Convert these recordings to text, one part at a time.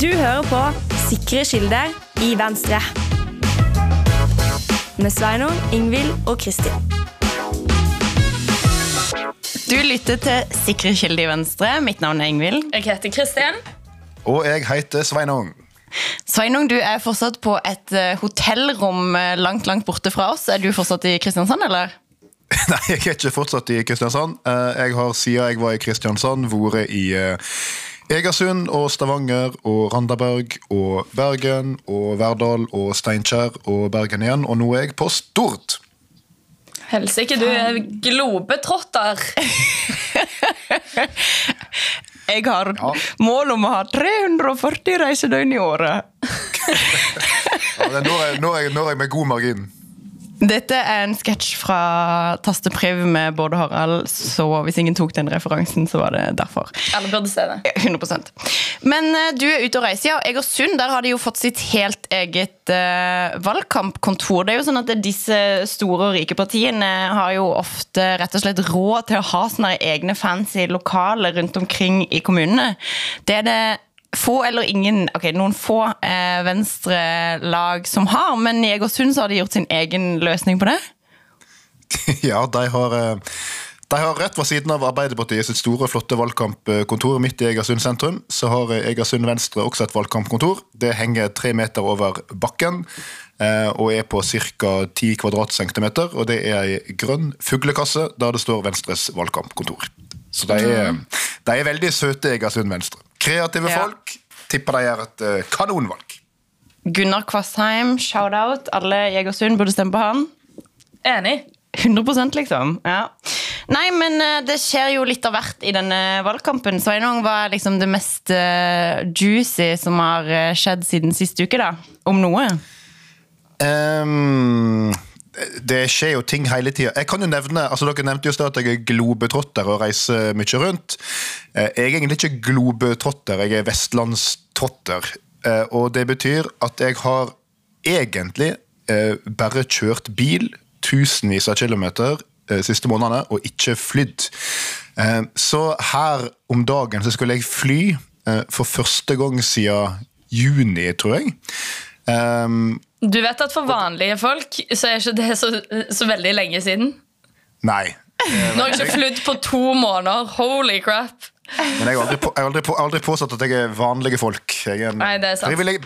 Du hører på Sikre kilder i Venstre. Med Sveinung, Ingvild og Kristin. Du lytter til Sikre kilder i Venstre. Mitt navn er Ingvild. Jeg heter Kristin. Og jeg heter Sveinung. Sveinung, du er fortsatt på et eh, hotellrom eh, langt langt borte fra oss. Er du fortsatt i Kristiansand, eller? Nei, jeg er ikke fortsatt i Kristiansand. Eh, Jeg har siden jeg var i Kristiansand vært i Egersund og Stavanger og Randaberg og Bergen og Verdal og Steinkjer og Bergen igjen, og nå er jeg på Stord. Helsike, du er globetrotter. Jeg har Ja. mål om å ha 340 reisedøgn i året. Ja, det er når, jeg, når, jeg, når jeg med god margin. Dette er en sketsj fra Tastepriv med Bård og Harald, så hvis ingen tok den referansen, så var det derfor. Alle burde se det. 100% Men eh, du er ute og reiser, ja. Egersund der har de jo fått sitt helt eget uh, valgkampkontor. Det er jo sånn at Disse store og rike partiene har jo ofte rett og slett råd til å ha sånne egne fancy lokaler rundt omkring i kommunene. Det er det få eller ingen, ok, noen få eh, venstrelag som har, men i Egersund så har de gjort sin egen løsning på det. Ja, de har, eh, de har rett ved siden av Arbeiderpartiet sitt store, flotte valgkampkontor midt i Egersund sentrum. Så har Egersund Venstre også et valgkampkontor. Det henger tre meter over bakken eh, og er på ca. 10 kvadratcentimeter. Og det er ei grønn fuglekasse der det står Venstres valgkampkontor. Så de er, de er veldig søte, Egersund Venstre. Kreative Ja. folk. Tipper de gjør et uh, kanonvalg. Gunnar Kvassheim, shout-out. Alle i Egersund burde stemme på han. Enig. 100% liksom. Ja. Nei, men eh, det skjer jo litt av hvert i denne valgkampen. Så en hva er liksom det mest eh, juicy som har skjedd siden sist uke, da? Om noe? Ehm, det skjer jo ting hele tida. Jeg kan jo nevne, altså Dere nevnte jo at jeg er globetrotter og reiser mye rundt. Eh, Jeg er egentlig ikke globetrotter, jeg er vestlandstrotter. Eh, Og det betyr at jeg har egentlig eh, bare kjørt bil tusenvis av kilometer siste månedene og ikke flydd. Så her om dagen så skulle jeg fly for første gang siden juni, tror jeg. Um, Du vet at for vanlige folk så er ikke det så, så veldig lenge siden. Nei. Nå har jeg ikke flydd på to måneder. Holy crap. Men jeg har aldri, på, jeg har aldri, på, aldri påstått at jeg er vanlige folk. Jeg er en Nei, det er sant. privileg,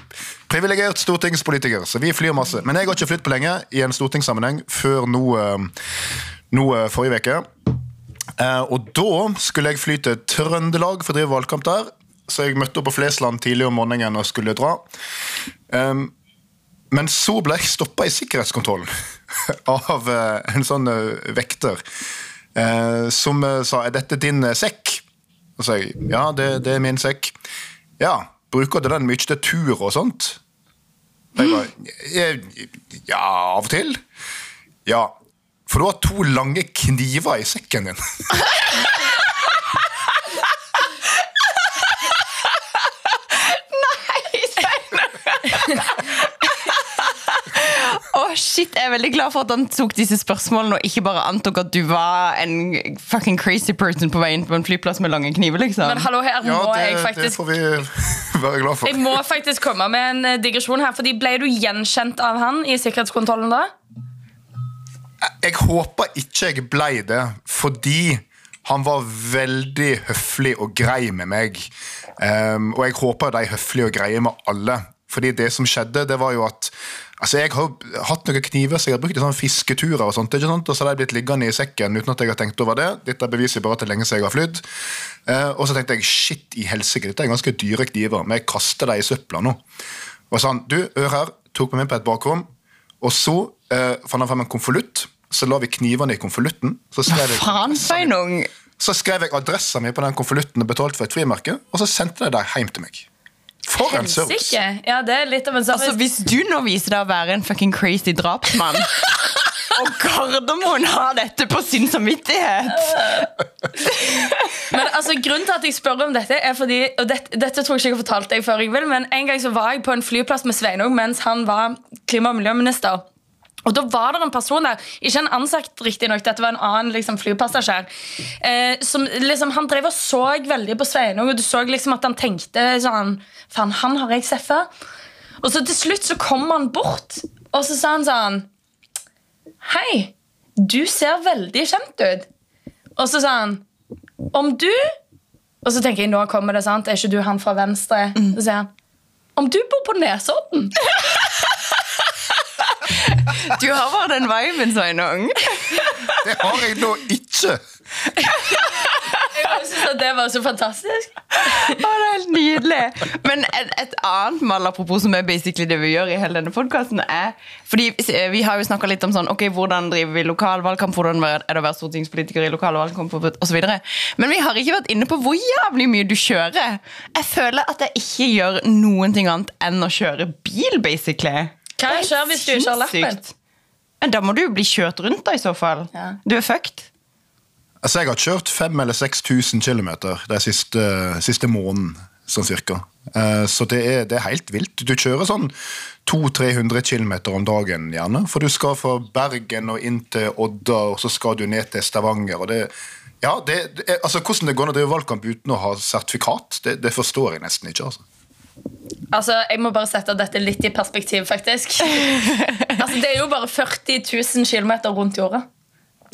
privilegert stortingspolitiker, så vi flyr masse. Men jeg har ikke flydd på lenge i en stortingssammenheng før nå, eh, nå eh, forrige uke. Eh, Og da skulle jeg fly til Trøndelag for å drive valgkamp der. Så jeg møtte opp på Flesland tidlig om morgenen og skulle dra. Um, men så ble jeg stoppa i sikkerhetskontrollen av eh, en sånn eh, vekter. eh, som sa 'er dette din sekk?' Og så sa jeg ja, det, det er min sekk. Ja, bruker du den mye til tur og sånt? Og jeg bare «Eh, ja, av og til. Ja, for du har to lange kniver i sekken din. Å, shit, Jeg er veldig glad for at han tok disse spørsmålene og ikke bare antok at du var en fucking crazy person på vei inn på en flyplass med lange kniver. liksom. Men hallo, her Ja, må jeg det, det får vi være glad for. jeg må faktisk komme med en eh, digresjon her. Fordi Ble du gjenkjent av han i sikkerhetskontrollen da? Jeg håper ikke jeg ble det, fordi han var veldig høflig og grei med meg. Um, og jeg håper de er høflige og greie med alle. Fordi det som skjedde, det var jo at Altså, Jeg har hatt noen kniver som jeg har brukt i sånne fisketurer, og sånt, ikke sant? og så har de blitt liggende i sekken uten at jeg har tenkt over det. Dette beviser bare at det er lenge siden jeg har flydd. Eh, og så tenkte jeg shit i helsike, dette er ganske dyre kniver, men jeg kaster dem i søpla nå. Og sa han, du, hør her, tok meg med på et bakrom, og så eh, fant han frem en konvolutt. Så la vi knivene i konvolutten. Så skrev jeg Faen, så skrev jeg adressa mi på den konvolutten og betalte for et frimerke, og så sendte jeg det hjem til meg. For en service! Ja, det er litt av en service. Altså, Hvis du nå viser deg å være en fucking crazy drapsmann Og Gardermoen har dette på sin samvittighet Men altså, grunnen til at jeg spør om dette, er fordi og dette, dette tror jeg ikke jeg har fortalt deg før, jeg vil, men en gang så var jeg på en flyplass med Sveinung mens han var klima- og miljøminister. Og da var det en person der, ikke en ansatt riktignok, dette var en annen liksom, flypassasjer, eh, som liksom, han drev og så veldig på Sveinung, og du så liksom at han tenkte sånn Faen, han har jeg sett før. Og så til slutt så kom han bort, og så sa han sånn Hei, du ser veldig kjent ut. Og så sa han Om du Og så tenker jeg, nå kommer det, sant? Er ikke du han fra venstre? Og Så sier han Om du bor på Nesodden? Du har bare den viben, Sveinung. Det har jeg nå ikke! Jeg synes at det var så fantastisk. Å, det er helt nydelig. Men et, et annet mal apropos som er basically det vi gjør i hele denne podkasten, er fordi Vi har jo snakka litt om sånn, ok, hvordan driver vi lokalvalgkamp, hvordan er det å være stortingspolitiker i lokalvalgkamp osv. Men vi har ikke vært inne på hvor jævlig mye du kjører. Jeg føler at jeg ikke gjør noen ting annet enn å kjøre bil, basically. Hva er skjer hvis du ikke har lappen? Da må du jo bli kjørt rundt, da, i så fall. Ja. Du er fucked. Altså, Jeg har kjørt 5000 eller 6000 km den siste, siste måneden, sånn cirka. Eh, Så det er, det er helt vilt. Du kjører sånn 200-300 km om dagen, gjerne. For du skal fra Bergen og inn til Odda, og så skal du ned til Stavanger. og det ja, det, det altså Hvordan det går an å drive valgkamp uten å ha sertifikat, det, det forstår jeg nesten ikke. altså. Altså, Jeg må bare sette dette litt i perspektiv, faktisk. altså, Det er jo bare 40 000 km rundt jorda.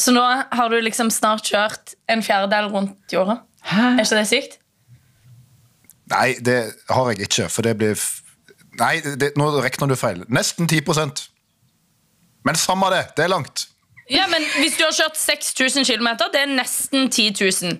Så nå har du liksom snart kjørt en fjerdedel rundt jorda. Er ikke det sykt? Nei, det har jeg ikke, for det blir f- Nei, det, nå regner du feil. Nesten 10% Men samme det, det er langt. Ja, men Hvis du har kjørt 6000 km, det er nesten 10 000.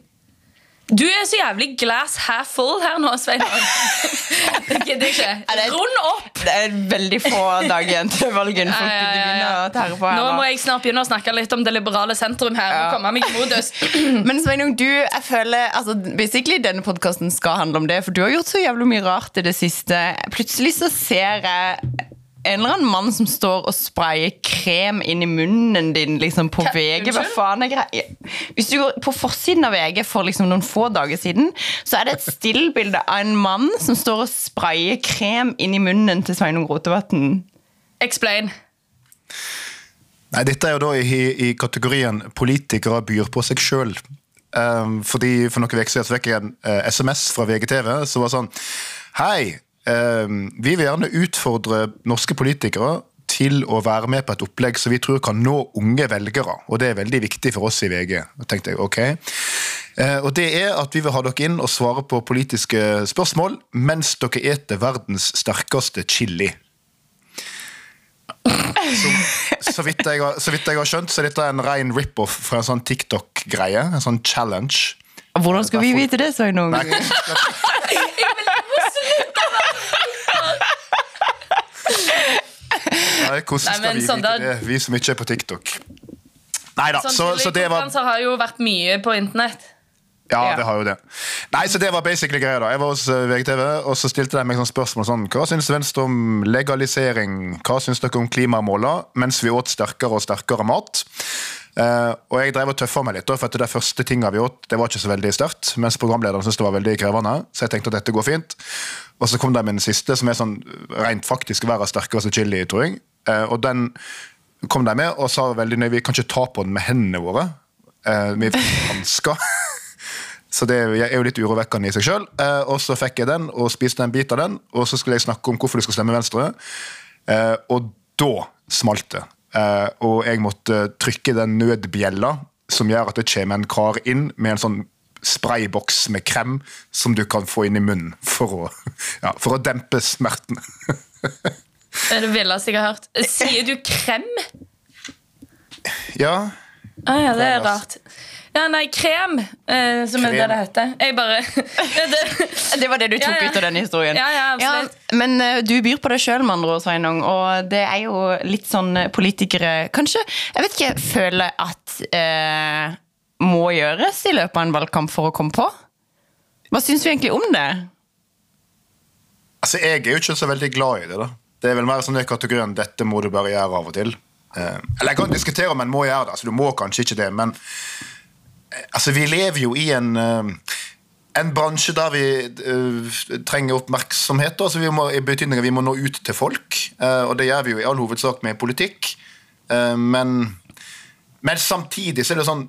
Du er så jævlig glass half full her nå, Sveinung. Det gidder jeg ikke. Rund opp! Det er veldig få dager igjen til valget. Ja, ja, ja, her Nå nå. må jeg snart begynne å snakke litt om det liberale sentrum her. Og komme meg modus. Men Sveinung, du, jeg føler altså, basically denne podkasten skal handle om det, for du har gjort så jævlig mye rart i det siste. Plutselig så ser jeg en eller annen mann som står og sprayer krem inn i munnen din liksom på Hva? VG. Hva faen er greia? Hvis du går på forsiden av VG for liksom noen få dager siden, så er det et stillbilde av en mann som står og sprayer krem inn i munnen til Sveinung Rotevatn. Explain. Nei, Dette er jo da i, i kategorien 'politikere byr på seg sjøl'. Um, fordi For noen uker siden så fikk jeg en uh, SMS fra VGTV som var sånn Hei, vi vil gjerne utfordre norske politikere til å være med på et opplegg som vi tror kan nå unge velgere. Og det er veldig viktig for oss i VG. Tenkte jeg, ok. Eh, og det er at vi vil ha dere inn og svare på politiske spørsmål mens dere eter verdens sterkeste chili. Så, så, vidt jeg har, så vidt jeg har skjønt, så dette er en ren rip-off fra en sånn TikTok-greie. En sånn challenge. Hvordan skal vi vite det, sa jeg nå? Nei, Nei, hvordan skal men vi sånn vite det, vi som ikke er på TikTok? Nei da, Sånn så, så det var har jo vært mye på internett. Ja, det har jo det. Nei, så det var basically greia da. Jeg var hos eh, VGTV, og så stilte de meg sånn spørsmål sånn Hva syns Venstre om legalisering? Hva syns dere om klimamåla? Mens vi åt sterkere og sterkere mat. Uh, og jeg drev og tøffa meg litt, da, for at det første tinga vi åt, det var ikke så veldig sterkt. Mens programlederen syntes det var veldig krevende, så jeg tenkte at dette går fint. Og så kom de med den siste, som er sånn rent faktisk være sterkere som chili, tror jeg. Eh, og den kom de med og sa veldig nøye vi kan ikke ta på den med hendene våre. Eh, vi får hansker. Så det er jo litt urovekkende i seg sjøl. Eh, og så fikk jeg den og spiste en bit av den, og så skulle jeg snakke om hvorfor du skal stemme Venstre. Og da smalt det. Og jeg måtte trykke den nødbjella som gjør at det kommer en kar inn med en sånn sprayboks med krem som du kan få inn i munnen for å, ja, for å dempe smerten. Det er det villeste jeg har hørt. Sier du krem? ja. Ah, ja, det er rart. Ja, nei, krem, eh, som er det det heter. Jeg bare det, Det var det du tok Ja, ja. ut av denne historien. Ja, ja, absolutt. men uh, du byr på deg sjøl, med andre ord, Sveinung. Og det er jo litt sånn eh, politikere kanskje jeg vet ikke, føler at uh, må gjøres i løpet av en valgkamp for å komme på. Hva syns vi egentlig om det? Altså, Jeg er jo ikke så veldig glad i det. da. Det er vel mer sånn i kategorien 'dette må du bare gjøre av og til'. Eh, eller jeg kan diskutere om en må gjøre det, altså du må kanskje ikke det, men eh, altså vi lever jo i en eh, en bransje der vi uh, trenger oppmerksomhet. Altså vi må, I vi må nå ut til folk, uh, og det gjør vi jo i all hovedsak med politikk. Uh, men, men samtidig så er det sånn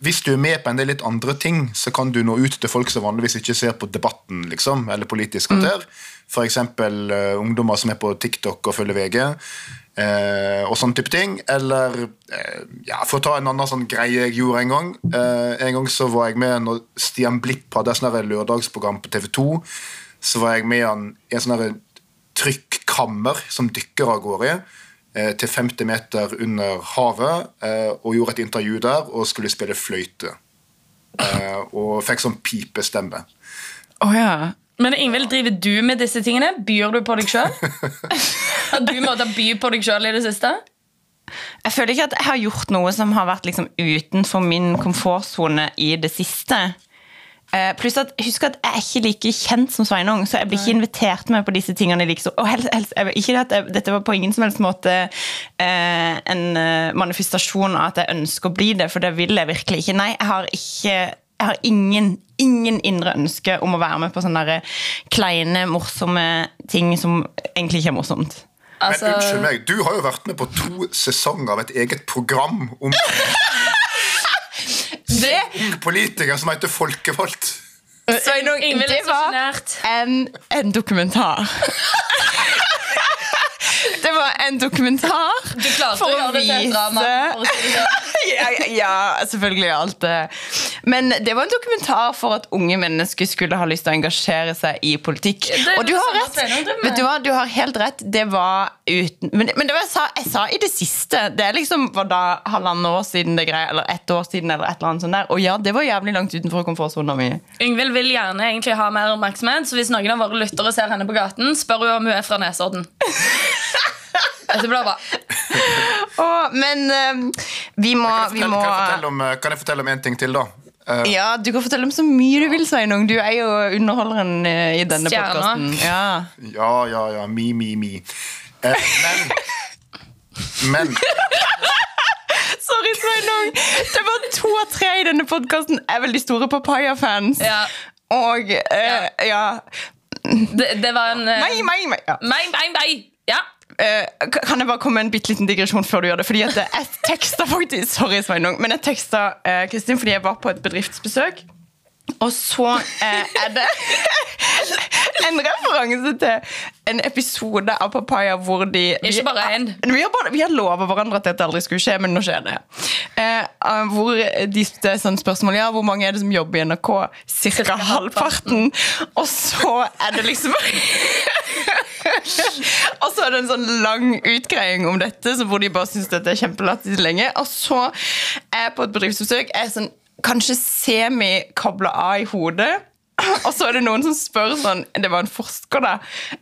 Hvis du er med på en del litt andre ting, så kan du nå ut til folk som vanligvis ikke ser på debatten, liksom, eller Politisk kvarter. F.eks. Uh, ungdommer som er på TikTok og følger VG. Uh, og sånne type ting. Eller uh, ja, for å ta en annen sånn greie jeg gjorde en gang. Uh, en gang så var jeg med når Stian Blipp hadde et lørdagsprogram på TV 2. Så var jeg med han i en sånn trykkammer som dykker av gårde eh, til 50 meter under havet, eh, og gjorde et intervju der og skulle spille fløyte. Eh, og fikk sånn pipestemme. Å ja. Men Ingvild, driver du med disse tingene? Byr du på deg sjøl? Har du måttet by på deg sjøl i det siste? Jeg føler ikke at jeg har gjort noe som har vært liksom utenfor min komfortsone i det siste. Eh, pluss at husk at jeg er ikke like kjent som Sveinung, så jeg blir ikke invitert med på disse tingene. Liksom. Og helst, helst, jeg, ikke at jeg, Dette var på ingen som helst måte eh, en eh, manifestasjon av at jeg ønsker å bli det, for det vil jeg virkelig ikke. Nei, jeg har ikke jeg har ingen, ingen indre ønske om å være med på sånne der kleine, morsomme ting som egentlig ikke er morsomt. Altså, Men unnskyld meg, du har jo vært med på to sesonger av et eget program om det, ung politiker som heter Folkevalgt. Sveinung, Ingvild det er så var sjenert. en, en dokumentar. Det var en dokumentar Du klarte for å å gjøre det til drama. for å si det sånn. ja, ja, ja, selvfølgelig alt det. Men det var en dokumentar for at unge mennesker skulle ha lyst til å engasjere seg i politikk. Og du har rett. Vet du hva, du har helt rett. Det var uten Men, men det var jeg sa, jeg sa i det siste. Det er liksom var da halvannet år siden det greia, eller ett år siden, eller et eller annet sånt der. Og ja, det var jævlig langt utenfor komfortsona mi. Yngvild vil gjerne egentlig ha mer oppmerksomhet, så hvis noen av våre lyttere ser henne på gaten, spør hun om hun er fra Nesodden. Dette blir bra. Åh, men eh, vi må, Kan vi må kan, jeg om, eh, kan jeg fortelle om en ting til, da? Eh, Ja, du kan fortelle om så mye du vil, Sveinung. Du er jo underholderen eh, i denne podkasten. Ja. Ja, ja, ja. Mi, mi, mi. Eh, men Men Sorry, Sveinung. Det var to av tre i denne podkasten er veldig store Papaya-fans. Ja. Og eh, ja. Det, det var en Meg, meg, meg. Ja. Mei, mei, mei, Ja. Eh, kan jeg bare komme med en bitte liten digresjon før du gjør det? Fordi at jeg teksta faktisk Sorry, Sveinung, men jeg teksta eh, Kristin fordi jeg var på et bedriftsbesøk. Og så eh, er det en referanse til en episode av Papaya hvor de Ikke bare én. Vi vi har lova hverandre at dette aldri skulle skje, men nå skjer det. Eh, eh, hvor de, det er sånn spørsmål Ja, hvor mange er det som jobber i NRK? Cirka halvparten. Og så er det liksom Og så er det en sånn lang utgreiing om dette, hvor de bare syns dette er kjempelattis lenge. Og så er jeg på et bedriftsbesøk, er sånn kanskje semi-kobla av i hodet. Og så er det noen som spør sånn Det var en forsker, da.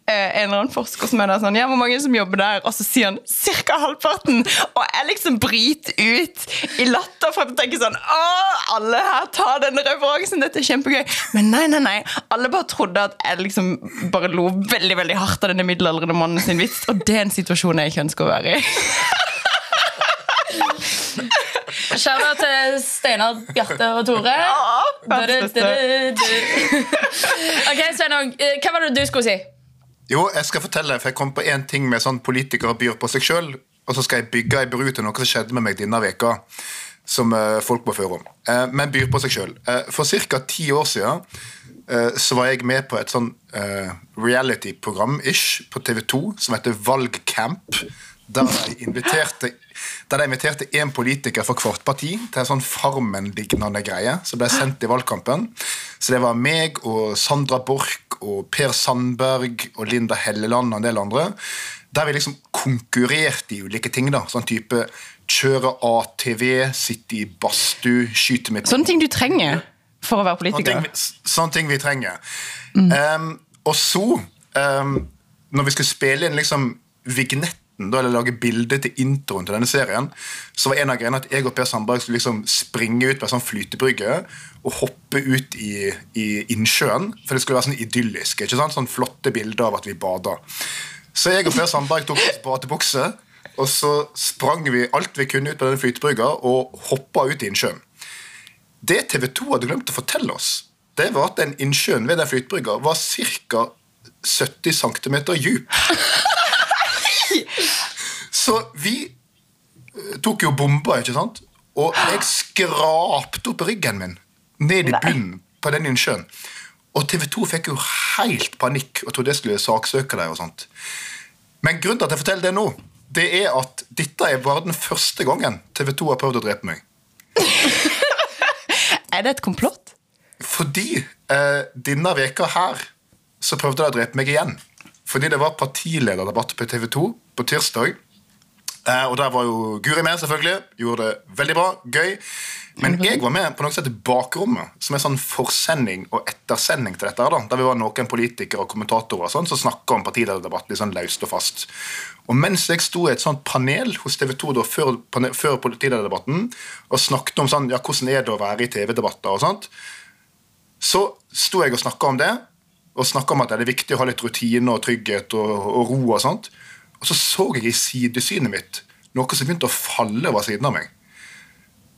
Eh, en eller annen forsker som er der sånn Ja, hvor mange som jobber der? Og så sier han ca. halvparten. Og jeg liksom bryter ut i latter for å tenke sånn Å, alle her tar denne referansen, dette er kjempegøy. Men nei, nei, nei. Alle bare trodde at jeg liksom bare lo veldig veldig hardt av denne middelaldrende mannen sin vits. Og det er en situasjon jeg ikke ønsker å være i. Kjære til Steinar, Bjarte og Tore. Ok, Sveinung, eh, hva var det du skulle si? Jo, jeg skal fortelle, for jeg kom på én ting med sånn politikere byr på seg sjøl, og så skal jeg bygge ei bru til noe som skjedde med meg denne veka, som eh, folk må føre om. Eh, men byr på seg sjøl. for ca. ti år siden eh, så var jeg med på et sånn eh, reality-program-ish på TV2 som heter Valgcamp. Der de inviterte der de inviterte én politiker fra hvert parti til en sånn Farmen-lignende greie som ble sendt i valgkampen. Så det var meg og Sandra Borch og Per Sandberg og Linda Helleland og en del andre. Der vi liksom konkurrerte i ulike ting. da, Sånn type kjøre ATV, sitte i badstue, skyte med Sånne ting du trenger for å være Sånne ting, politiker. vi- sånne ting vi trenger. Um, og så, um, når vi skulle spille inn liksom vignetten, da, eller lage bilde til introen til denne serien, så var en av greiene at jeg og Per Sandberg skulle liksom springe ut på en sånn flytebrygge og hoppe ut i, i innsjøen. For det skulle være sånn idyllisk. ikke sant? Sånn flotte bilder av at vi bada. Så jeg og Per Sandberg tok oss badebukse, og så sprang vi alt vi kunne ut på denne flytebrygga og hoppa ut i innsjøen. Det TV 2 hadde glemt å fortelle oss, det var at den innsjøen ved den flytebrygga var ca. 70 cm djup. Så vi tok jo bomba, ikke sant? Og jeg skrapte opp ryggen min ned i bunnen på den innsjøen. Og TV 2 fikk jo helt panikk og trodde jeg skulle saksøke dem. og sånt. Men grunnen til at jeg forteller det nå, det er at dette er bare den første gangen TV 2 har prøvd å drepe meg. Er det et komplott? Fordi eh, denne veka her så prøvde de å drepe meg igjen. Fordi det var partilederdebatt på TV 2 på tirsdag. Eh, og der var jo Guri med, selvfølgelig. Gjorde det veldig bra. Gøy. Men jeg var med på noe som heter Bakrommet, som er sånn forsending og ettersending til dette. her da, Der vi var noen politikere og kommentatorer og sånn, som snakka om partilederdebatt litt sånn løst og fast. Og mens jeg sto i et sånt panel hos TV 2 da, før, pane- før partilederdebatten og snakket om sånn, ja, hvordan er det å være i TV-debatter og sånt, så sto jeg og snakka om det, og snakka om at det er viktig å ha litt rutine og trygghet og, og ro. Og sånt. Og så så jeg i sidesynet mitt noe som begynte å falle over siden av meg.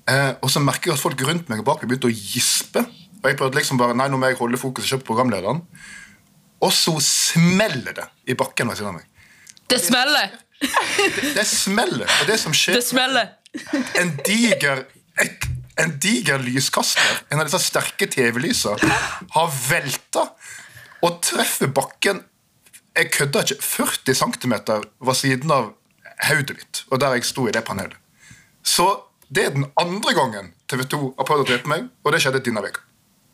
Eh, og så merker jeg at folk rundt meg og bak meg begynte å gispe. Og jeg prøvde liksom bare, nei, nå må jeg holde fokuset ikke på programlederen. Og så smeller det i bakken ved siden av meg. Det smeller! Det, det smeller. Og det som skjer Det smeller. en diger ek- en diger lyskaster, en av disse sterke TV-lysa, har velta og treffer bakken Jeg kødder ikke. 40 cm var siden av hodet mitt, og der jeg sto i det panelet. Så det er den andre gangen TV 2 har prøvd å drepe meg, og det skjedde denne uka.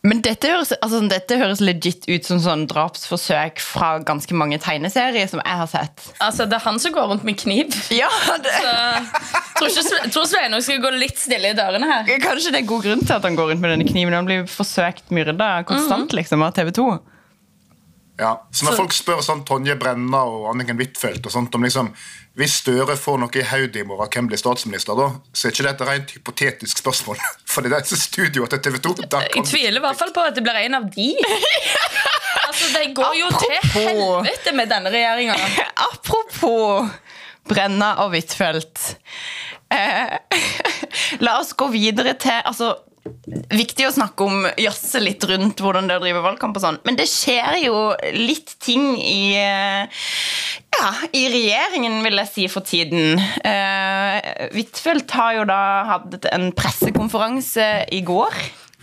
Men dette høres, altså, dette høres legit ut som sånn drapsforsøk fra ganske mange tegneserier som jeg har sett. Altså, Det er han som går rundt med kniv. Ja, det, Så, tror tror Sveinung skal gå litt stille i dørene her. Kanskje det er god grunn til at han går rundt med denne kniven. Han blir forsøkt myrda konstant liksom, av TV 2. Ja, så når Så- folk spør sånn Tonje Brenna og Anniken Huitfeldt og sånt om liksom, hvis Støre får noe i hodet i morgen, hvem blir statsminister da? Så er ikke det et rent hypotetisk spørsmål. For det er disse studioene til TV 2 der Jeg tviler i hvert fall på at det blir en av de. Altså, Det går jo til helvete med denne regjeringa. Apropos Brenna og Huitfeldt. Eh, la oss gå videre til altså, Viktig å snakke om jazze litt rundt hvordan det er å drive valgkamp og sånn. Men det skjer jo litt ting i eh, ja, i regjeringen, vil jeg si, for tiden. Huitfeldt har jo da hatt en pressekonferanse i går.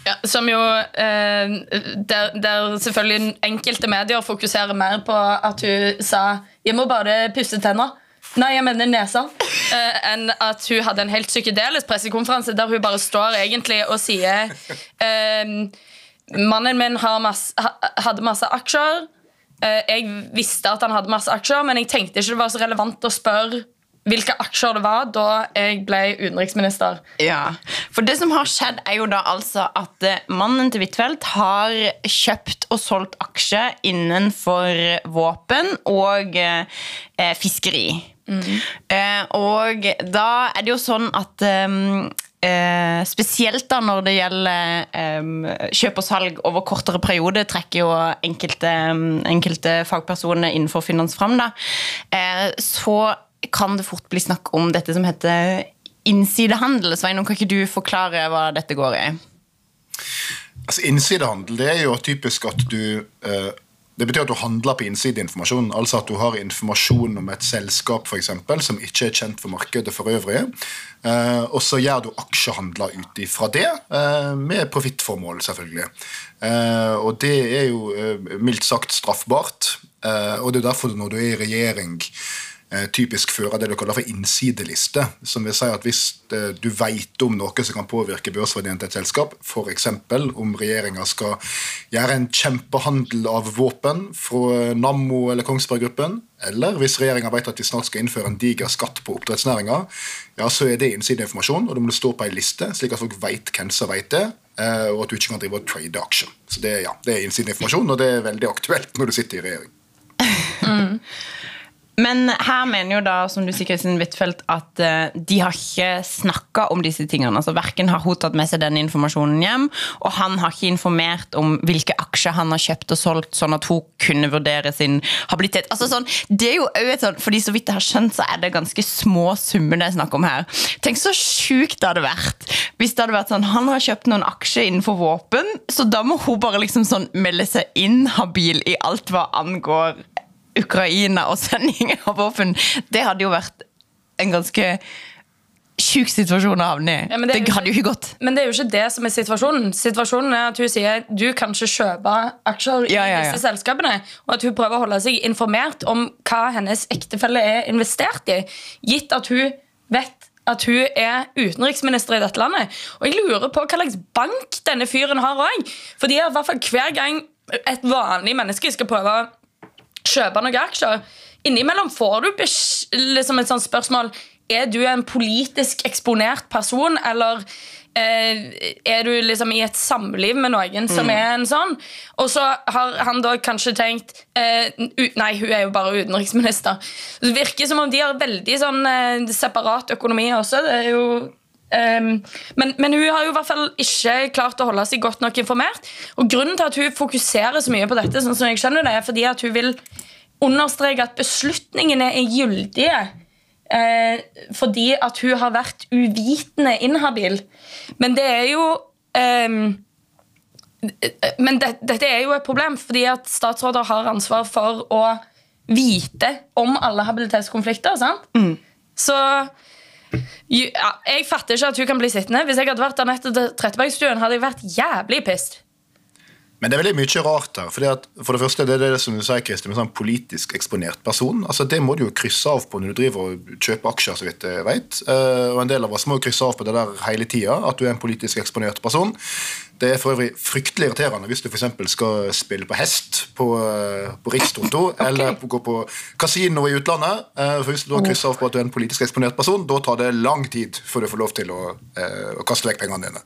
Ja, som jo eh, der, der selvfølgelig enkelte medier fokuserer mer på at hun sa 'jeg må bare pusse tenna'. Nei, jeg mener nesa. Eh, enn at hun hadde en helt psykedelisk pressekonferanse der hun bare står egentlig og sier eh, Mannen min har masse, ha, hadde masse aksjer. Eh, jeg visste at han hadde masse aksjer, men jeg tenkte ikke det var så relevant å spørre hvilke aksjer det var da jeg ble utenriksminister. Ja, for det som har skjedd er jo da altså at eh, mannen til Huitfeldt har kjøpt og solgt aksjer innenfor våpen og eh, eh, fiskeri. Eh, og da er det jo sånn at um, eh, spesielt da når det gjelder eh, kjøp og salg over kortere periode, trekker jo enkelte, enkelte fagpersoner innenfor finans fram, da, eh, så kan det fort bli snakk om dette som heter innsidehandel. Svein, kan ikke du forklare hva dette går i? Altså Innsidehandel det er jo typisk at du eh, Det betyr at du handler på innsideinformasjon. Altså at du har informasjon om et selskap for eksempel, som ikke er kjent for markedet for øvrig. Eh, og så gjør du aksjehandler ut ifra det, eh, med profittformål, selvfølgelig. Eh, og det er jo mildt sagt straffbart. Og det er derfor når du er i regjering typisk fører det du kaller for innsideliste. Som vil si at hvis eh, du vet om noe som kan påvirke børsverdien til et selskap, f.eks. om regjeringa skal gjøre en kjempehandel av våpen fra Nammo eller Kongsberg Gruppen, eller hvis regjeringa vet at vi snart skal innføre en diger skatt på oppdrettsnæringa, ja, så er det innsideinformasjon, og det må stå på ei liste, slik at folk vet hvem som vet det. eh, Og at du ikke kan drive og trade aksjer. Så det, ja, det er innsideinformasjon, og det er veldig aktuelt når du sitter i regjering. Men her mener jo da, som du sier, Kristin Huitfeldt, at eh, de har ikke snakka om disse tingene. altså Verken har hun tatt med seg den informasjonen hjem, og han har ikke informert om hvilke aksjer han har kjøpt og solgt, sånn at hun kunne vurdere sin habilitet. Altså sånn, det er jo et sånn, fordi Så vidt jeg har skjønt, så er det ganske små summer det er snakk om her. Tenk så sjukt det hadde vært hvis det hadde vært sånn han har kjøpt noen aksjer innenfor våpen, så da må hun bare liksom sånn melde seg inhabil i alt hva angår Ukraina og sending av våpen, det hadde jo vært en ganske sjuk situasjon å havne i. Ja, det det hadde jo ikke gått. Men det er jo ikke det som er situasjonen. Situasjonen er at hun sier du kan ikke kjøpe aksjer Ja, i ja. disse selskapene, og at hun prøver å holde seg informert om hva hennes ektefelle er investert i, gitt at hun vet at hun er utenriksminister i dette landet. Og jeg lurer på hva slags bank denne fyren har òg. Fordi i hvert fall hver gang et vanlig menneske skal prøve å kjøpe noen aksjer, innimellom får du liksom et sånt spørsmål Er du en politisk eksponert person, eller eh, er du liksom i et samliv med noen som er en sånn? Og så har han da kanskje tenkt eh, Nei, hun er jo bare utenriksminister. Det virker som om de har veldig sånn eh, separat økonomi også. Det er jo men, men hun har jo i hvert fall ikke klart å holde seg godt nok informert. Og Grunnen til at hun fokuserer så mye på dette, sånn som jeg skjønner det, er fordi at hun vil understreke at beslutningene er gyldige. Eh, fordi at hun har vært uvitende inhabil. Men det er jo ehm, Men det, dette er jo et problem, fordi at statsråder har ansvar for å vite om alle habilitetskonflikter. sant? Så jo, ja, Jeg fatter ikke at hun kan bli sittende. Hvis jeg hadde vært Anette Trettebergstuen, hadde jeg vært jævlig pissed. Men det er veldig mye rart her. Fordi at for det første, det er det som du sier, Kristin, med sånn politisk eksponert person. Altså Det må du jo krysse av på når du driver og kjøper aksjer, så vidt jeg vet. Eh, Og en del av oss må jo krysse av på det der hele tida, at du er en politisk eksponert person. Det er for øvrig fryktelig irriterende hvis du f.eks. skal spille på hest på, eh, på Rikstoto, eller på- gå på kasino i utlandet. Eh, For Hvis du da krysser av på at du er en politisk eksponert person, da tar det lang tid før du får lov til å, å kaste vekk pengene dine.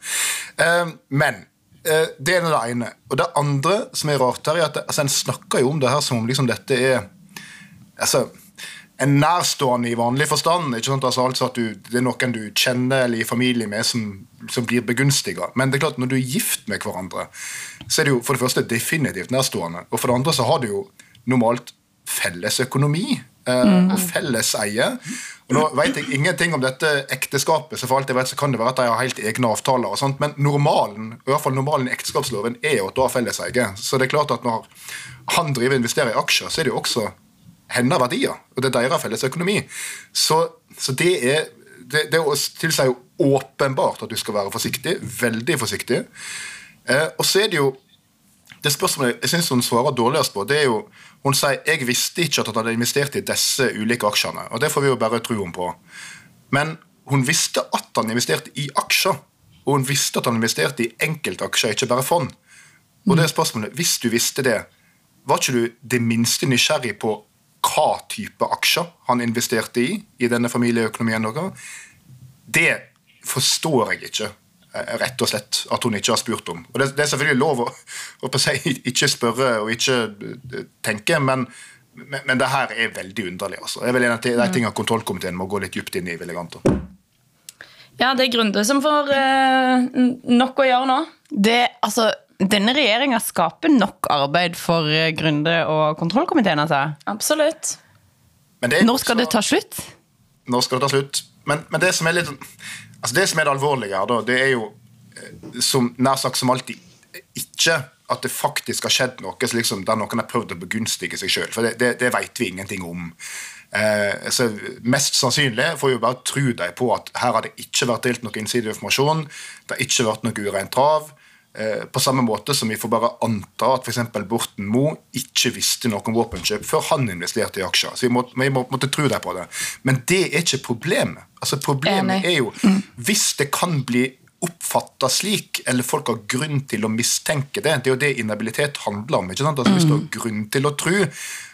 Men Det er det ene. Og det andre som er rart her, er at altså, en snakker jo om det her som om liksom dette er altså, en nærstående i vanlig forstand. ikke sant? Altså, altså at du, Det er noen du kjenner eller i familie med som, som blir begunstiga. Men det er klart når du er gift med hverandre, så er det jo for det første definitivt nærstående. Og for det andre så har du jo normalt felles økonomi eh, og felles eie. Nå vet jeg ingenting om dette ekteskapet, så for alt jeg vet så kan det være at de har helt egne avtaler. og sånt, Men normalen i hvert fall normalen i ekteskapsloven er jo at du har felles eie. Så det er klart at når han driver og investerer i aksjer, så er det jo også hennes verdier, og det er deres felles økonomi. Så, så det er det, det tilsier jo åpenbart at du skal være forsiktig, veldig forsiktig. Eh, og så er det jo det spørsmålet jeg synes hun svarer dårligst på, det er jo Hun sier jeg visste ikke at han hadde investert i disse ulike aksjene. Og det får vi jo bare tro henne på. Men hun visste at han investerte i aksjer. Og hun visste at han investerte i enkeltaksjer, ikke bare fond. Og det spørsmålet, hvis du visste det, var ikke du det minste nysgjerrig på hva type aksjer han investerte i i denne familieøkonomien? Det forstår jeg ikke, rett og slett, at hun ikke har spurt om. Og Det, det er selvfølgelig lov å, å på seg ikke spørre og ikke eh, tenke, men, men, men det her er veldig underlig. Altså. Det er vel en av de de tingene kontrollkomiteen må gå litt dypt inn i. vil jeg anta. Ja, det er Grunde som får eh, nok å gjøre nå. Det, altså, denne regjeringa skaper nok arbeid for eh, Grunde og kontrollkomiteen. Altså. Absolutt. Men det er Når skal så, det ta slutt? Nå skal det ta slutt. Men, men det som er litt altså det som er det alvorlige her, da, det er jo eh, som nær sagt som alltid ikke at det faktisk har skjedd noe liksom, der noen har prøvd å begunstige seg sjøl. For det, det, det vet vi ingenting om. Eh, så Mest sannsynlig får vi bare tro dem på at her har det ikke vært delt noe innsideinformasjon. Det har ikke vært noe ureint trav. Eh, på samme måte som vi får bare anta at f.eks. Borten Moe ikke visste noe om våpenkjøp før han investerte i aksjer. Så vi må, vi må måtte tro dem på det. Men det er ikke problemet. Altså Problemet er jo hvis det kan bli oppfatta slik, eller folk har grunn til å mistenke det. Det er jo det inhabilitet handler om. ikke sant? Altså Hvis du har grunn til å tro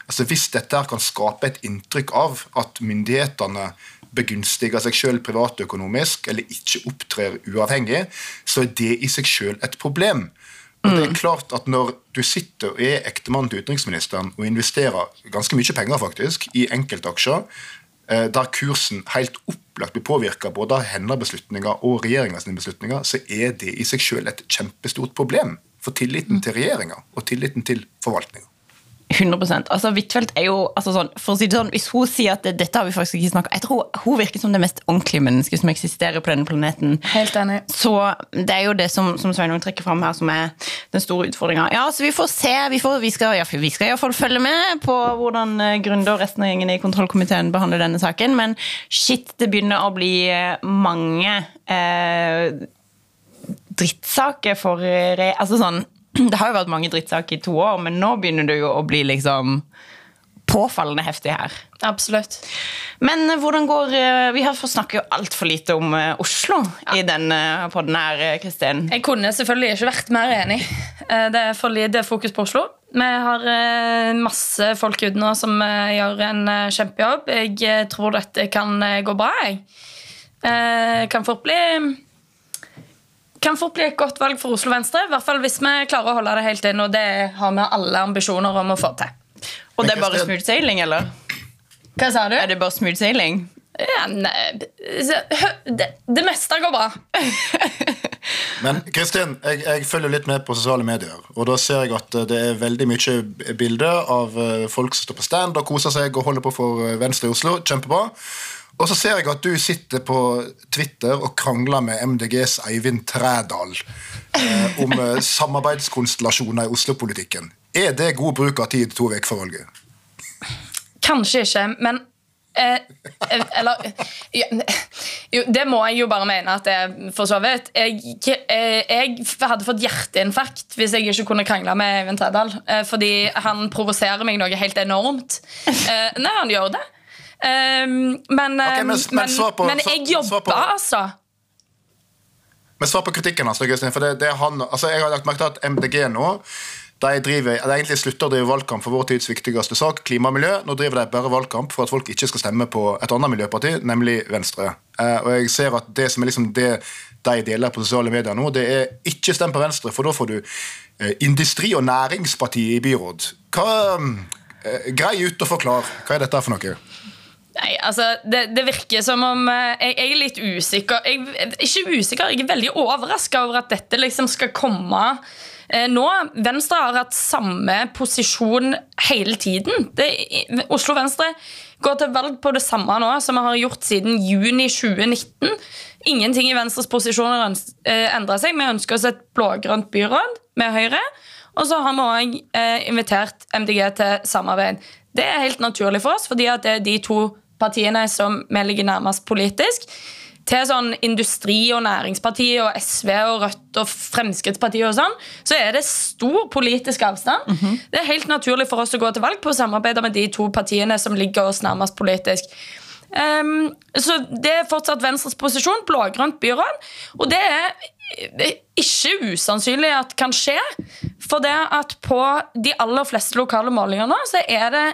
altså Hvis dette her kan skape et inntrykk av at myndighetene begunstiger seg sjøl privatøkonomisk eller ikke opptrer uavhengig, så er det i seg sjøl et problem. Og det er klart at Når du sitter og er ektemann til utenriksministeren og investerer ganske mye penger faktisk i enkeltaksjer, eh, der kursen helt opplagt blir påvirka både av hennes beslutninger og regjeringas beslutninger, så er det i seg sjøl et kjempestort problem for tilliten til regjeringa og tilliten til forvaltninga. 100 altså Huitfeldt er jo altså sånn, for å si det sånn, Hvis hun sier at det, dette har vi faktisk ikke snakket Jeg tror Hun virker som det mest ordentlige mennesket som eksisterer på denne planeten. Helt enig. Så det er jo det som, som Sveinung trekker fram her, som er den store utfordringa. Ja, så vi får se. Vi, får, vi skal, ja, vi skal iallfall følge med på hvordan eh, Grunde og resten av gjengen i kontrollkomiteen behandler denne saken. Men shit, det begynner å bli eh, mange eh, drittsaker for re... Altså sånn det har jo vært mange drittsaker i to år, men nå begynner det jo å bli liksom påfallende heftig her. Absolutt. Men eh, hvordan går eh, Vi har snakker jo altfor lite om Oslo Oslo i denne podden her, Kristin. Jeg kunne selvfølgelig ikke vært mer enig. Det er for lite fokus på Oslo. Vi har masse folk ute nå som gjør en kjempejobb. Jeg tror dette kan gå bra. Jeg kan fort bli kan fort bli et godt valg for Oslo Venstre. I hvert fall hvis vi klarer å holde det helt inn, og det har vi alle ambisjoner om å få til. Og det er bare smooth sailing, eller? Hva sa du? Er det bare smooth sailing? Ja, nei, det, det meste går bra. Men Kristin, jeg, jeg, følger litt med på sosiale medier. Og da ser jeg at det er veldig mye bilder av eh, folk som står på stand og koser seg og holder på for eh, Venstre i Oslo. Kjempebra. Og så ser jeg at du sitter på Twitter og krangler med MDGs Eivind Trædal eh, om eh, samarbeidskonstellasjoner i Oslo-politikken. Er det god bruk av tid to uker før valget? Kanskje ikke, men eh, eh Eller jo, Det må jeg jo bare mene at det er for så vidt. Jeg, eh, jeg, hadde fått hjerteinfarkt hvis jeg ikke kunne krangle med Eivind Trædal. Fordi han provoserer meg noe helt enormt. Nei, han gjør det. Um, men, okay, men, men, på, men, jeg jobber, altså. Men svar på kritikken hans. For det, det han, altså jeg har lagt merke til at MDG nå de, driver, de egentlig slutter å drive valgkamp for vår tids viktigste sak, klima og miljø. Nå driver de bare valgkamp for at folk ikke skal stemme på et annet miljøparti, nemlig Venstre. Eh, og jeg ser at Det som er liksom det de deler på sosiale medier nå, det er ikke stem på Venstre, for da får du eh, Industri- og Næringspartiet i byråd. Hva, eh, grei ut og forklar. Hva er dette for noe? Nei, altså, det, det, virker som om eh, jeg, jeg, er litt usikker. Jeg, ikke usikker, jeg er veldig overraska over at dette liksom skal komme eh, nå. Venstre har hatt samme posisjon hele tiden. Det, Oslo Venstre går til valg på det samme nå som vi har gjort siden juni 2019. Ingenting i Venstres posisjoner eh, endrer seg. Vi ønsker oss et blå-grønt byråd med Høyre. Og så har vi òg eh, invitert MDG til samarbeid. Det er helt naturlig for oss, fordi det er de to partiene som vi ligger nærmest politisk, til sånn Industri- og Næringspartiet og SV og Rødt og Fremskrittspartiet og sånn, så er det stor politisk avstand. Mm -hmm. Det er helt naturlig for oss å gå til valg på å samarbeide med de to partiene som ligger oss nærmest politisk. Um, så det er fortsatt Venstres posisjon. Blå-grønt byråd. Og det er ikke usannsynlig at kan skje. For det at på de aller fleste lokale målinger nå, så er det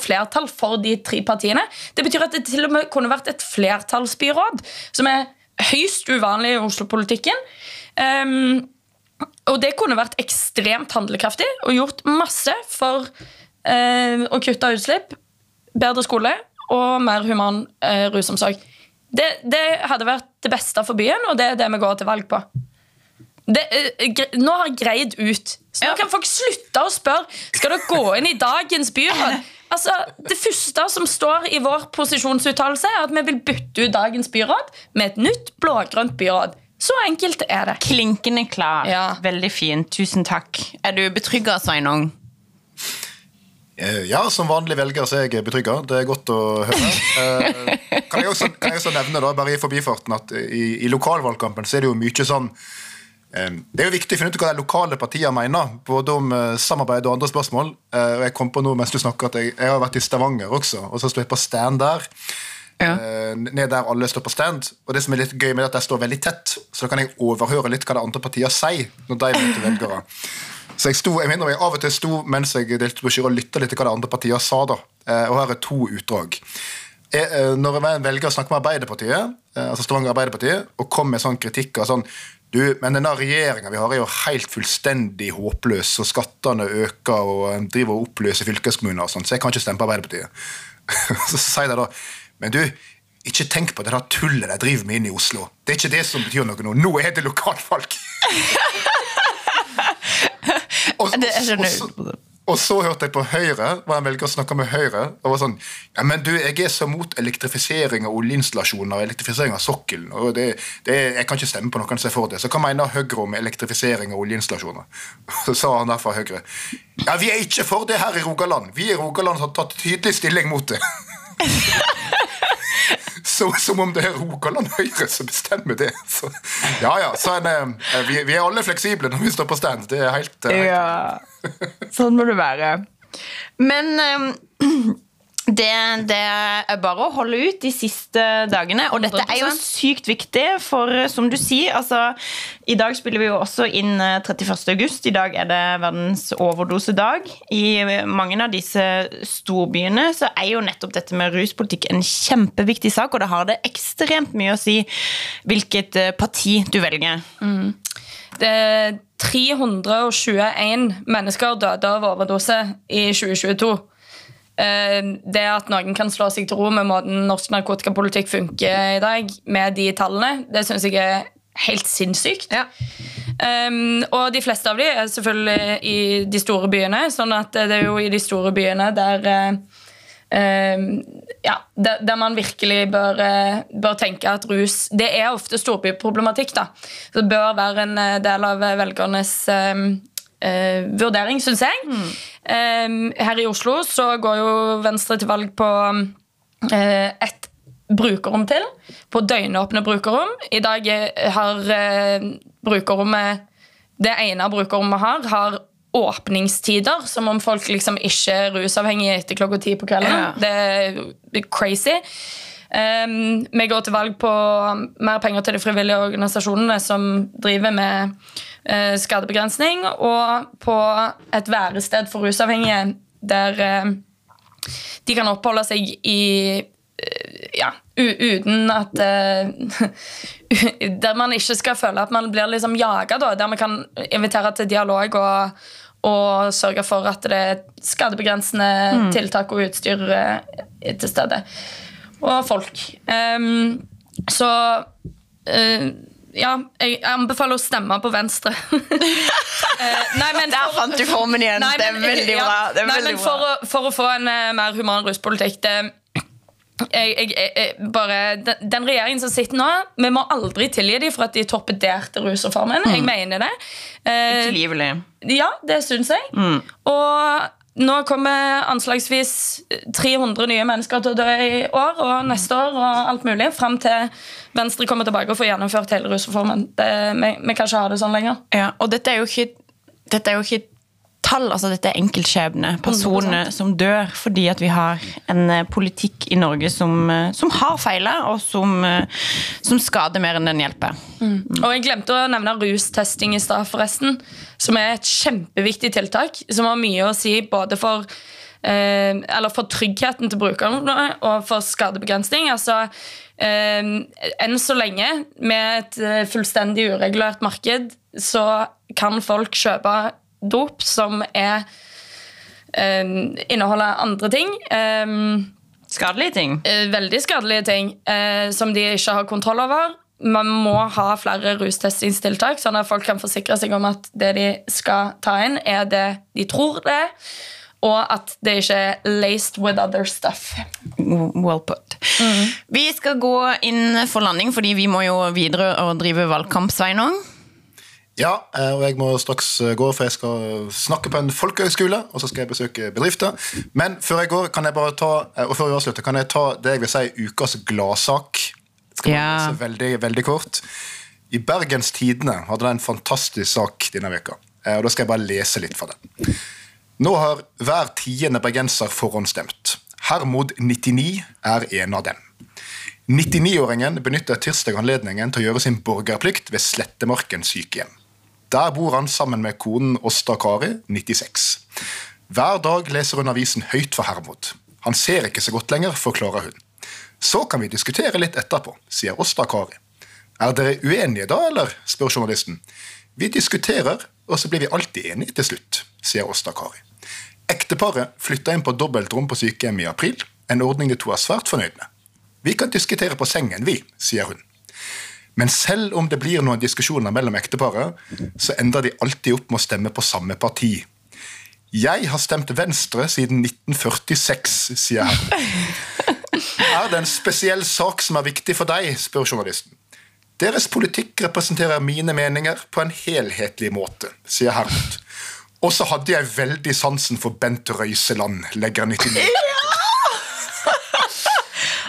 flertall for de tre partiene. Det betyr at det til og med kunne vært et flertallsbyråd, som er høyst uvanlig i Oslo-politikken. Um, og det kunne vært ekstremt handlekraftig og gjort masse for uh, å kutte utslipp, bedre skole og mer human uh, rusomsorg. Det, det, hadde vært det beste for byen, og det er det vi går til valg på. Det, uh, nå har jeg greid ut. Så nå kan folk slutte å spørre Skal dere gå inn i dagens byråd. Altså, Det første som står i vår posisjonsuttalelse, er at vi vil bytte ut dagens byråd med et nytt blågrønt byråd. Så enkelt er det. Klinkende klar. Ja. Veldig fint. Tusen takk. Er du betrygga, Sveinung? Eh, ja, som vanlig velger så er jeg betrygga. Det er godt å høre. Eh, kan jeg også, kan jeg også nevne da, bare i forbifarten at i, i lokalvalgkampen så er det jo mye sånn det er jo viktig å finne ut hva de lokale partiene mener, både om eh, samarbeid og andre spørsmål. Eh, og Jeg kom på noe mens du snakker at jeg, jeg har vært i Stavanger også, og så sto jeg på stand der. Ja. Eh, ned der alle står på stand. Og det som er litt gøy med det, at jeg står veldig tett, så da kan jeg overhøre litt hva de andre partiene sier. når de møter velgere. Så jeg, sto, jeg mener jeg av og til sto mens jeg delte brosjyre og lytta litt til hva de andre partiene sa. da. Og her er to utdrag. Når jeg velger å snakke med Arbeiderpartiet, altså Stavanger Arbeiderpartiet, og kommer med sånn kritikk av sånn du, men denne regjeringa vi har, er jo helt fullstendig håpløs, og skattene øker og en driver og oppløser fylkeskommuner og sånt, så jeg kan ikke stemme på Arbeiderpartiet. så sier de da Men du, ikke tenk på det der tullet de driver med inn i Oslo. Det er ikke det som betyr noe nå. Nå er det lokalvalg! og, og, og. Og så hørte jeg på Høyre, og han velger å snakke med Høyre. og var sånn, ja, men du, Jeg er så mot elektrifisering av oljeinstallasjoner og elektrifisering av sokkelen. og det, det, Jeg kan ikke stemme på noen som er for det. Så hva mener Høyre om elektrifisering av oljeinstallasjoner? Så sa han der fra Høyre ja, vi er ikke for det her i Rogaland. Vi i Rogaland har tatt tydelig stilling mot det. Så, som om det er Rogaland Høyre som bestemmer det. Så, ja ja, så en, eh, vi, vi, er alle fleksible når vi står på stand. Det er helt, helt Ja, sånn må det være. Men um, det, det, er bare å holde ut de siste dagene. Og dette er jo sykt viktig, for som du sier altså, I dag spiller vi jo også inn 31. Eh, august. I dag er det verdens overdosedag. I mange av disse storbyene så er jo nettopp dette med ruspolitikk en kjempeviktig sak, og det har det ekstremt mye å si hvilket eh, parti du velger. Mm. Det er 321 mennesker døde av overdose i 2022. Eh, det at noen kan slå seg til ro med måten norsk narkotikapolitikk funker i dag, med de tallene, det syns jeg er helt sinnssykt. Ja. Um, og de fleste av de er selvfølgelig i de store byene, sånn at det er jo i de store byene der uh, ja, der, der, man virkelig bør, bør, tenke at rus Det er ofte storbyproblematikk, da. Så det bør være en del av velgernes um, uh, vurdering, syns jeg. Mm. Um, her i Oslo så går jo Venstre til valg på uh, et brukerrom til. På døgnåpne brukerrom. I dag har uh, brukerrommet Det ene brukerrommet har, har åpningstider, som om folk liksom ikke er rusavhengige etter klokka ti på kvelden. Ja. Det er crazy. Um, vi går til valg på mer penger til de frivillige organisasjonene som driver med skadebegrensning, og på et værested for rusavhengige der uh, de kan oppholde seg i uh, ja, uten at Der man ikke skal føle at man blir liksom jaga, der man kan invitere til dialog og, og sørge for at det er skadebegrensende mm. tiltak og utstyr til stede og folk. Um, så uh, ja, jeg anbefaler å stemme på Venstre. uh, nei, men Der fant du formen igjen. Nei, men, det er veldig bra. Er nei, veldig men for, bra. Å, for, å, få en uh, mer human ruspolitikk det, jeg, jeg, jeg, bare, den, den, regjeringen som sitter nå, vi må aldri tilgi dem for at de torpederte rusreformen. Mm. Jeg mener det. Utilgivelig. ja, det syns jeg. Mm. Og nå kommer anslagsvis 300 nye mennesker til å dø i år og neste år. og alt mulig, Fram til Venstre kommer tilbake og får gjennomført hele rusreformen. Det, vi, vi, kan ikke ha det sånn lenger. Ja, og dette er jo ikke, dette er jo ikke tall. altså Dette er enkeltskjebne. Personer som dør fordi at vi har en eh, politikk i Norge som, eh, som har feila, og som, eh, som, skader mer enn den hjelper. Mm. Mm. Og Jeg glemte å nevne rustesting i stad, forresten. Som er et kjempeviktig tiltak. Som har mye å si både for eh, eller for tryggheten til brukerne og for skadebegrensning. altså eh, Enn så lenge, med et fullstendig uregulert marked, så kan folk kjøpe dop som er um, inneholder andre ting. Um, skadelige ting? Uh, veldig skadelige ting uh, som de ikke har kontroll over. Man må ha flere rustestingstiltak, sånn at folk kan forsikre seg om at det de skal ta inn, er det de tror det. Og at det ikke er laced with other stuff. Well put. Mm. Vi skal gå inn for landing, fordi vi må jo videre og drive valgkamp, Sveinung. Ja, eh, og jeg må straks eh, gå, for jeg skal snakke på en folkehøgskole. Og så skal jeg besøke bedrifter. Men før jeg går, kan jeg bare ta eh, og før vi avslutter, kan jeg ta det jeg vil si ukas gladsak. Skal ja. veldig, veldig kort. I Bergens Tidende hadde de en fantastisk sak denne veka. og Da skal jeg bare lese litt fra den. Nå har hver tiende bergenser forhåndsstemt. Hermod 99 er en av dem. 99-åringen benytter tirsdag anledningen til å gjøre sin borgerplikt ved Slettemarken sykehjem. Der bor han sammen med konen Åsta Kari, 96. Hver dag leser hun avisen høyt for Hermod. Han ser ikke så godt lenger, forklarer hun. Så kan vi diskutere litt etterpå, sier Åsta Kari. Er dere uenige da, eller? spør journalisten. Vi diskuterer, og så blir vi alltid enige til slutt, sier Åsta Kari. Ekteparet flytta inn på dobbeltrom på sykehjem i april, en ordning de to er svært fornøyd med. Vi kan diskutere på sengen, vi, sier hun. Men selv om det blir noen diskusjoner mellom ekteparet, så ender de alltid opp med å stemme på samme parti. Jeg har stemt Venstre siden 1946, sier Hermod. Er det en spesiell sak som er viktig for deg, spør journalisten. Deres politikk representerer mine meninger på en helhetlig måte, sier Hermod. Og så hadde jeg veldig sansen for Bent Røiseland, legger 99.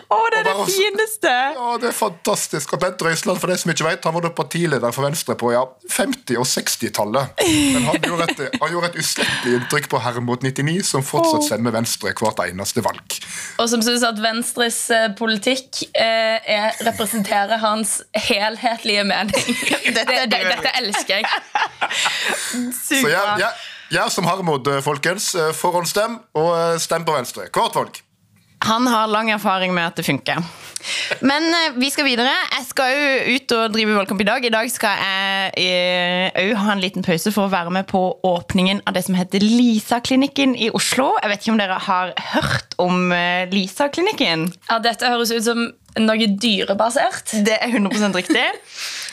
Å, det er det fineste! Ja, det er fantastisk. Og Bent Røiseland, for de som ikke vet, han var da partileder for Venstre på ja, 50- og 60-tallet. Men han gjorde et, han gjorde et uslettelig inntrykk på Hermod 99, som fortsatt stemmer Venstre hvert eneste valg. Og som syns at Venstres eh, politikk eh, er, representerer hans helhetlige mening. Dette, det, det, dette elsker jeg. Så jeg, jeg, jeg som Hermod, eh, folkens. Eh, Forhåndsstem, og stem på Venstre. Hvert valg. Han har lang erfaring med at det funker. Men eh, vi skal videre. Jeg skal jo ut og drive valgkamp i dag. I dag skal jeg òg ha en liten pause for å være med på åpningen av det som heter Lisa-klinikken i Oslo. Jeg vet ikke om dere har hørt om eh, Lisa-klinikken? Ja, dette høres ut som noe dyrebasert. Det er 100% riktig.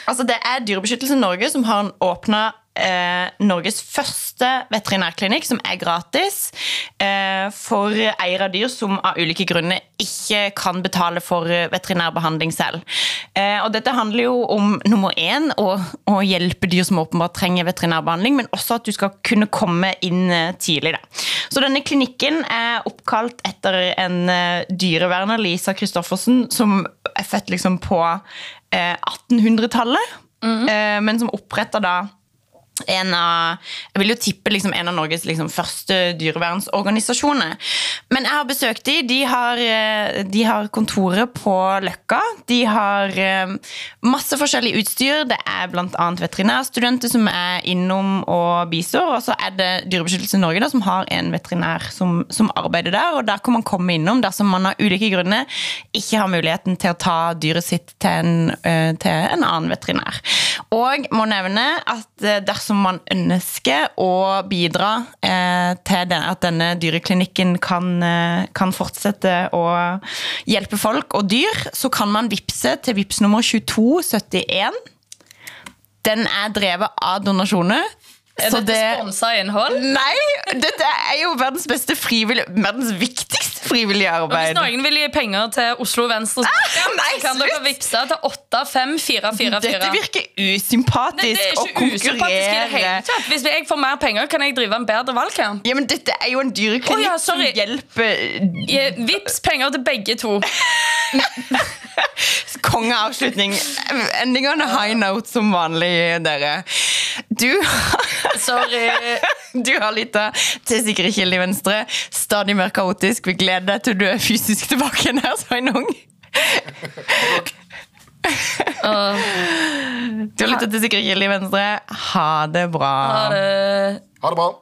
Altså, det er Dyrebeskyttelse Norge som har åpna eh, Norges første veterinærklinikk, som er gratis eh, for eiere av dyr som av ulike grunner ikke kan betale for eh, veterinærbehandling selv. Eh, og dette handler jo om nummer én å, å hjelpe dyr som åpenbart trenger veterinærbehandling, men også at du skal kunne komme inn eh, tidlig. Da. Så denne klinikken er oppkalt etter en eh, dyreverner, Lisa Christoffersen, som er født liksom på eh, 1800-tallet, mm. men som oppretta da en av jeg vil jo tippe liksom en av Norges liksom første dyrevernsorganisasjoner. Men jeg har besøkt de. De har, eh, de har kontoret på Løkka. De har eh, masse forskjellig utstyr. Det er bl.a. veterinærstudenter som er innom og bistår. Og så er det Dyrebeskyttelse Norge da, som har en veterinær som, som arbeider der. og Der kan man komme innom dersom man av ulike grunner ikke har muligheten til å ta dyret sitt til en, eh, til en annen veterinær. Og må nevne at eh, dersom man ønsker å bidra eh, til den, at denne dyreklinikken kan, eh, kan fortsette å hjelpe folk og dyr, så kan man vippse til vips nummer 2271. Den er drevet av donasjoner. Er så dette det- sponsa innhold? Nei! Dette er jo verdens beste frivillige Verdens viktigste frivillige arbeid. Hvis noen vil gi penger til Oslo Venstre, Ah, nei, kan dere vippse til 85444. Dette virker Nei, usympatisk det er å konkurrere. i det hele tatt. Hvis jeg får mer penger, kan jeg drive en bedre valgkamp. Ja, men Dette er jo en dyreklinikk oh, ja, som hjelper Eh, Vips penger til begge to. kongeavslutning. Ending on a high note som vanlig, dere. Du, Sorry. du har lytta til Sikre kilder i Venstre. Stadig mer kaotisk. Vi gleder deg til du er fysisk tilbake igjen her, Sveinung. Du har lyttet til Sikre kilder i Venstre. Ha det bra. Ha det. Ha det bra.